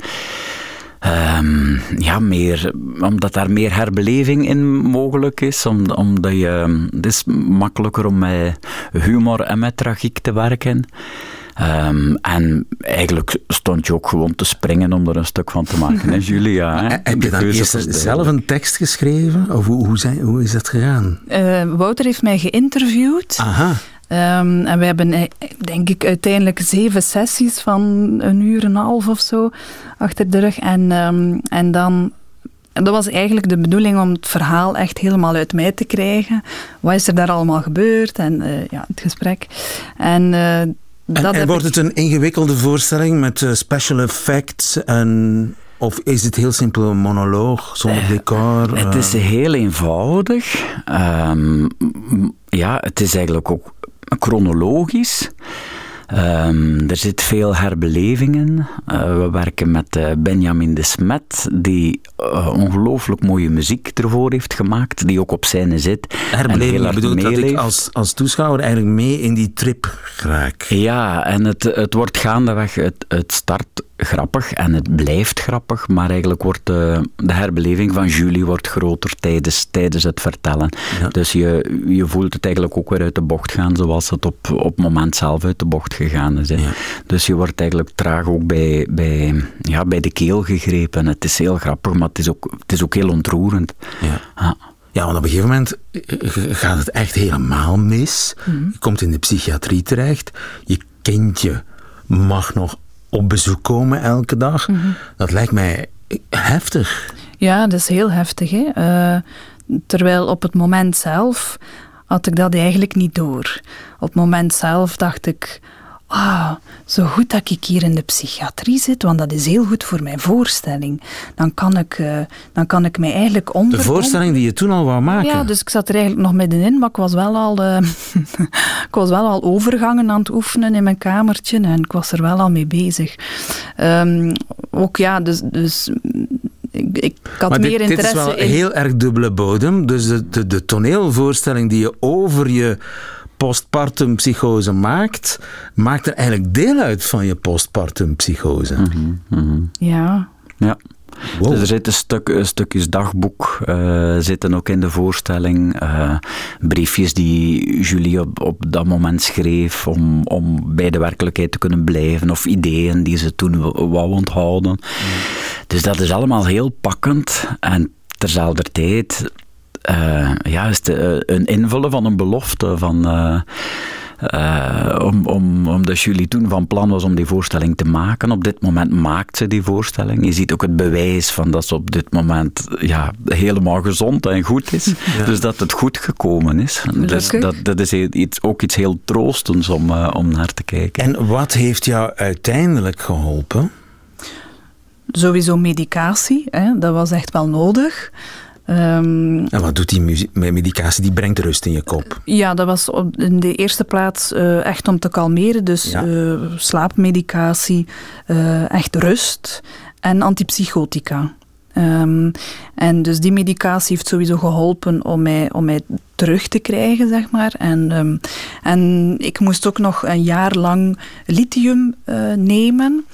Ehm, ja, meer, omdat daar meer herbeleving in mogelijk is. Om, omdat je, het is makkelijker om met humor en met tragiek te werken. Ehm, en eigenlijk stond je ook gewoon te springen om er een stuk van te maken, hè, Julia? Hè? Heb je dan eerst zelf een tekst geschreven? Of hoe, hoe, zijn, hoe is dat gegaan? Eh, Wouter heeft mij geïnterviewd. Aha. Ehm, en we hebben, eh, denk ik, uiteindelijk zeven sessies van een uur en een half of zo achter de rug. En, ehm, en dan... en dat was eigenlijk de bedoeling om het verhaal echt helemaal uit mij te krijgen. Wat is er daar allemaal gebeurd? En eh, ja, het gesprek. En, eh, En, wordt ik- het een ingewikkelde voorstelling met eh, special effects? En, of is het heel simpel een monoloog zonder decor? Het eh? is heel eenvoudig. Ehm, ja, het is eigenlijk ook chronologisch. Ehm, er zit veel herbelevingen. Eh, we werken met eh, Benjamin de Smet, die eh, ongelooflijk mooie muziek ervoor heeft gemaakt, die ook op scène zit. Herbeleving erg bedoelt dat ik als, als toeschouwer eigenlijk mee in die trip raak. Ja, en het, het wordt gaandeweg, het, het start grappig en het blijft grappig, maar eigenlijk wordt de, de herbeleving van Julie wordt groter tijdens, tijdens het vertellen. Ja. Dus je, je voelt het eigenlijk ook weer uit de bocht gaan, zoals het op, op het moment zelf uit de bocht gegaan is. Ja. Dus je wordt eigenlijk traag ook bij, bij, ja, bij de keel gegrepen. Het is heel grappig, maar het is ook, het is ook heel ontroerend. Ja. Ja. Ja, want op een gegeven moment eh, gaat het echt helemaal mis. Je komt in de psychiatrie terecht. Je kindje mag nog op bezoek komen elke dag. Dat lijkt mij heftig. Ja, dat is heel heftig. Hè? Eh, terwijl op het moment zelf had ik dat eigenlijk niet door. Op het moment zelf dacht ik, ah, zo goed dat ik hier in de psychiatrie zit, want dat is heel goed voor mijn voorstelling. Dan kan ik, eh, dan kan ik mij eigenlijk onder... De voorstelling die je toen al wou maken. Ja, dus ik zat er eigenlijk nog middenin, maar ik was wel al, eh, ik was wel al overgangen aan het oefenen in mijn kamertje en ik was er wel al mee bezig. Ehm, ook ja, dus, dus ik, ik had maar meer dit, dit is interesse wel in... heel erg dubbele bodem. Dus de, de, de toneelvoorstelling die je over je postpartum psychose maakt, maakt er eigenlijk deel uit van je postpartum psychose. Ja, Ja. Wow. Dus er zitten stuk, stukjes dagboek eh, zitten ook in de voorstelling. eh, briefjes die Julie op, op dat moment schreef om, om bij de werkelijkheid te kunnen blijven. Of ideeën die ze toen wou onthouden. Dus dat is allemaal heel pakkend. En terzelfde tijd eh, ja, is het eh, een invullen van een belofte van... eh, eh, om, om, omdat Julie toen van plan was om die voorstelling te maken. Op dit moment maakt ze die voorstelling. Je ziet ook het bewijs van dat ze op dit moment ja, helemaal gezond en goed is. Dus dat het goed gekomen is. Dus dat, dat is iets, ook iets heel troostends om, om naar te kijken. En wat heeft jou uiteindelijk geholpen? sowieso medicatie, hè, dat was echt wel nodig. Ehm, En wat doet die medicatie? Die brengt rust in je kop. Ja, dat was op, in de eerste plaats eh, echt om te kalmeren. Dus Ja. eh, slaapmedicatie, eh, echt rust en antipsychotica. Ehm, en dus die medicatie heeft sowieso geholpen om mij, om mij terug te krijgen, zeg maar. En, ehm, en ik moest ook nog een jaar lang lithium nemen.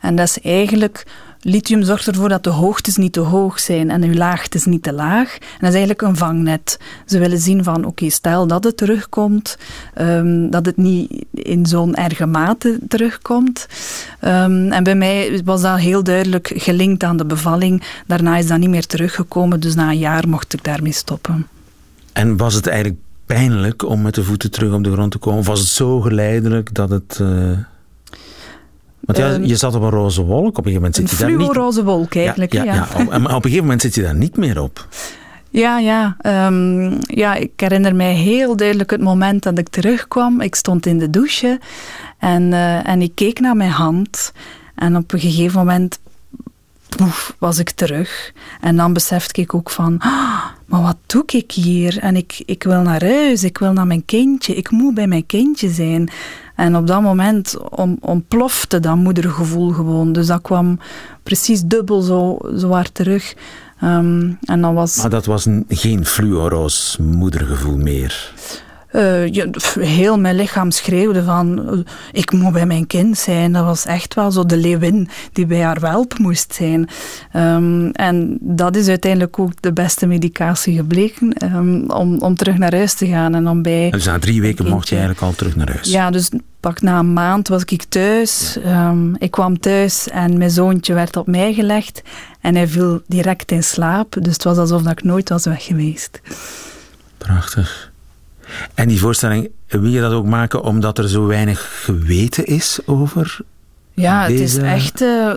En dat is eigenlijk... Lithium zorgt ervoor dat de hoogtes niet te hoog zijn en uw laagtes niet te laag. En dat is eigenlijk een vangnet. Ze willen zien van, oké, stel dat het terugkomt, ehm, dat het niet in zo'n erge mate terugkomt. Ehm, en bij mij was dat heel duidelijk gelinkt aan de bevalling. Daarna is dat niet meer teruggekomen, dus na een jaar mocht ik daarmee stoppen. En was het eigenlijk pijnlijk om met de voeten terug op de grond te komen? Of was het zo geleidelijk dat het... eh, Want ja, Ehm, je zat op een roze wolk, op een gegeven moment Een zit je daar niet... fluoroze wolk eigenlijk. ja, ja, ja. ja. Op- maar op een gegeven moment zit je daar niet meer op. Ja, ja. ehm, ja, ik herinner mij heel duidelijk het moment dat ik terugkwam. Ik stond in de douche en, eh, en ik keek naar mijn hand. En op een gegeven moment poef, was ik terug. En dan besefte ik ook van, "Ah, maar wat doe ik hier? En ik, ik wil naar huis, ik wil naar mijn kindje, ik moet bij mijn kindje zijn. En op dat moment om, ontplofte dat moedergevoel gewoon. Dus dat kwam precies dubbel zo, zo hard terug. Ehm, en dan was... Maar dat was een- geen fluoroos moedergevoel meer. Eh, heel mijn lichaam schreeuwde van eh, ik moet bij mijn kind zijn. Dat was echt wel zo de leeuwin die bij haar welp moest zijn. Ehm, en dat is uiteindelijk ook de beste medicatie gebleken ehm, om, om terug naar huis te gaan en om bij... Dus na drie weken mocht je eigenlijk al terug naar huis. Ja, dus pak na een maand was ik thuis. Ehm, ik kwam thuis en mijn zoontje werd op mij gelegd en hij viel direct in slaap. Dus het was alsof dat ik nooit was weg geweest. Prachtig. En die voorstelling, wil je dat ook maken omdat er zo weinig geweten is over Ja, het is echt. eh,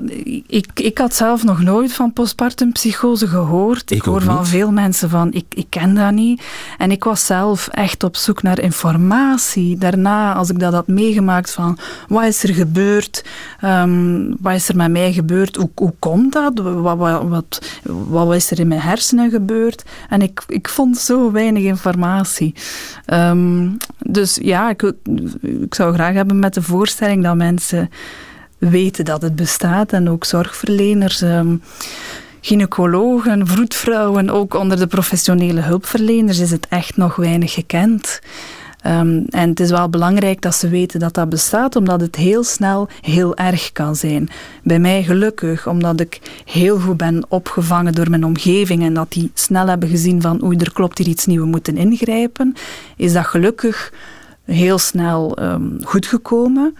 ik, ik had zelf nog nooit van postpartum psychose gehoord. Ik Ik, hoor van veel mensen van ik, ik ken dat niet. En ik was zelf echt op zoek naar informatie. Daarna, als ik dat had meegemaakt van wat is er gebeurd, Ehm, wat is er met mij gebeurd, hoe, hoe komt dat, wat, wat, wat, wat is er in mijn hersenen gebeurd. En ik, ik vond zo weinig informatie. Ehm, dus ja, ik, ik zou graag hebben met de voorstelling dat mensen weten dat het bestaat en ook zorgverleners, ehm, gynaecologen, vroedvrouwen, ook onder de professionele hulpverleners is het echt nog weinig gekend. Ehm, en het is wel belangrijk dat ze weten dat dat bestaat, omdat het heel snel heel erg kan zijn. Bij mij gelukkig, omdat ik heel goed ben opgevangen door mijn omgeving en dat die snel hebben gezien van oei, er klopt hier iets nieuws, we moeten ingrijpen, is dat gelukkig heel snel ehm, goed gekomen.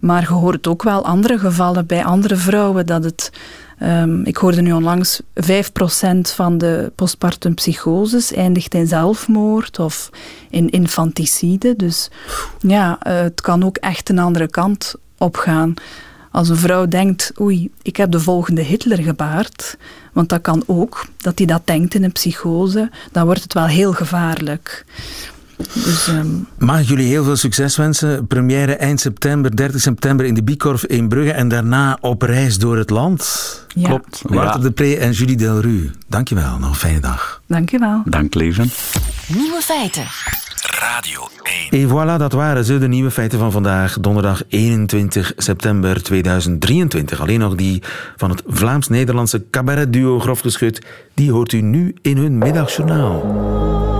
Maar je hoort ook wel andere gevallen bij andere vrouwen dat het. ehm, ik hoorde nu onlangs 5% van de postpartum psychoses eindigt in zelfmoord of in infanticide. Dus ja, eh, het kan ook echt een andere kant opgaan. Als een vrouw denkt, oei, ik heb de volgende Hitler gebaard, want dat kan ook, dat hij dat denkt in een psychose, dan wordt het wel heel gevaarlijk. Dus, ehm, Mag ik jullie heel veel succes wensen. Première eind september, 30 september in de Bikorf in Brugge en daarna op reis door het land. Ja. Klopt. Wouter Ja. de Pre en Julie Delru. Dankjewel, nog een fijne dag. dankjewel. Dank, leven. Nieuwe feiten. Radio 1. En voilà, dat waren ze, de nieuwe feiten van vandaag, donderdag 21 september 2023. Alleen nog die van het Vlaams-Nederlandse cabaretduo Grof Geschut, die hoort u nu in hun middagjournaal.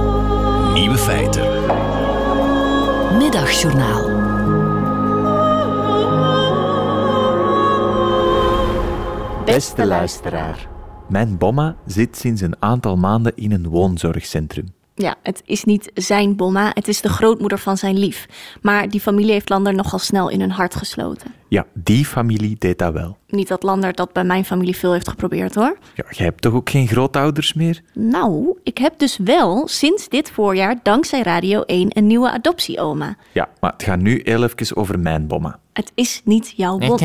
Middagjournaal. Beste luisteraar, mijn bomma zit sinds een aantal maanden in een woonzorgcentrum. Ja, het is niet zijn bomma, het is de grootmoeder van zijn lief. Maar die familie heeft Lander nogal snel in hun hart gesloten. Ja, die familie deed dat wel. Niet dat Lander dat bij mijn familie veel heeft geprobeerd hoor. Ja, jij hebt toch ook geen grootouders meer? Nou, ik heb dus wel sinds dit voorjaar dankzij Radio 1 een nieuwe adoptieoma. Ja, maar het gaat nu heel even over mijn bomma. Het is niet jouw bom.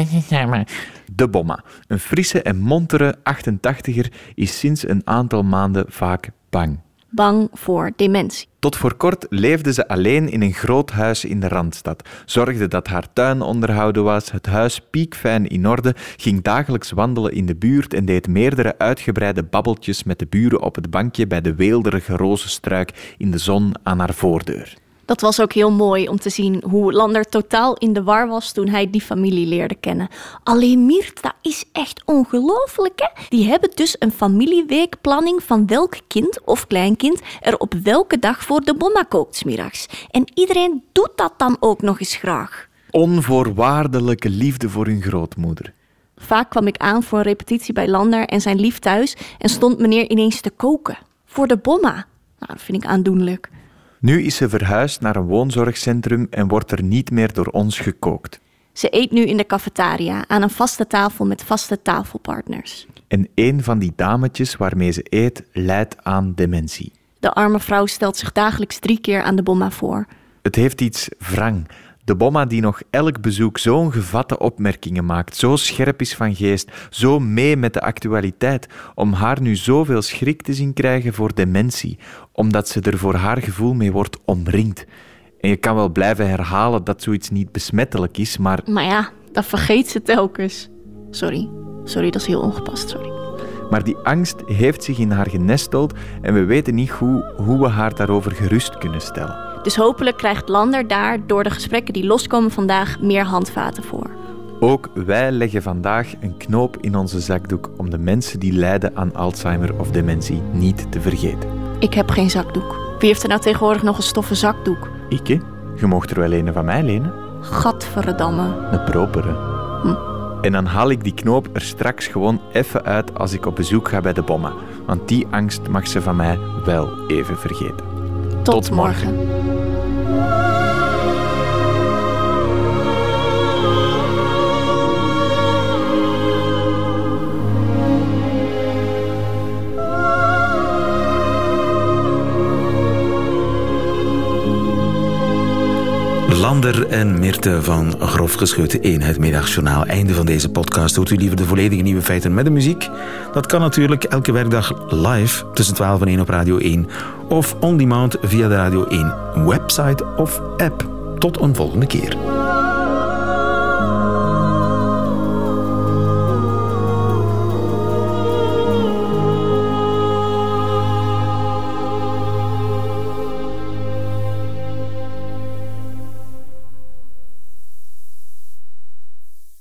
De bomma, een frisse en montere 88er, is sinds een aantal maanden vaak bang. Bang voor dementie. Tot voor kort leefde ze alleen in een groot huis in de Randstad, zorgde dat haar tuin onderhouden was, het huis piekfijn in orde, ging dagelijks wandelen in de buurt en deed meerdere uitgebreide babbeltjes met de buren op het bankje bij de weelderige rozenstruik in de zon aan haar voordeur. Dat was ook heel mooi om te zien hoe Lander totaal in de war was toen hij die familie leerde kennen. Alleen Miert, dat is echt ongelooflijk hè. Die hebben dus een familieweekplanning van welk kind of kleinkind er op welke dag voor de bomma kookt 's middags. En iedereen doet dat dan ook nog eens graag. Onvoorwaardelijke liefde voor hun grootmoeder. Vaak kwam ik aan voor een repetitie bij Lander en zijn lief thuis en stond meneer ineens te koken. Voor de bomma. Nou, dat vind ik aandoenlijk. Nu is ze verhuisd naar een woonzorgcentrum en wordt er niet meer door ons gekookt. Ze eet nu in de cafetaria aan een vaste tafel met vaste tafelpartners. En een van die dametjes waarmee ze eet lijdt aan dementie. De arme vrouw stelt zich dagelijks drie keer aan de bomma voor. Het heeft iets wrang. De bomma die nog elk bezoek zo'n gevatte opmerkingen maakt, zo scherp is van geest, zo mee met de actualiteit, om haar nu zoveel schrik te zien krijgen voor dementie, omdat ze er voor haar gevoel mee wordt omringd. En je kan wel blijven herhalen dat zoiets niet besmettelijk is, maar Maar ja, dat vergeet ze telkens. Sorry. Sorry, dat is heel ongepast, sorry. Maar die angst heeft zich in haar genesteld en we weten niet goed hoe we haar daarover gerust kunnen stellen. Dus hopelijk krijgt Lander daar door de gesprekken die loskomen vandaag meer handvaten voor. Ook wij leggen vandaag een knoop in onze zakdoek om de mensen die lijden aan Alzheimer of dementie niet te vergeten. Ik heb geen zakdoek. Wie heeft er nou tegenwoordig nog een stoffen zakdoek? Ik, hè? Je mocht er wel een van mij lenen. Gadverdamme. Een propere. Hm. En dan haal ik die knoop er straks gewoon even uit als ik op bezoek ga bij de bomma. Want die angst mag ze van mij wel even vergeten. Tot, morgen. Lander en Mirte van Grof Geschuten 1, het middagjournaal. Einde van deze podcast. Hoort u liever de volledige nieuwe feiten met de muziek? Dat kan natuurlijk elke werkdag live tussen 12 en 1 op Radio 1 of on demand via de Radio 1 website of app. Tot een volgende keer.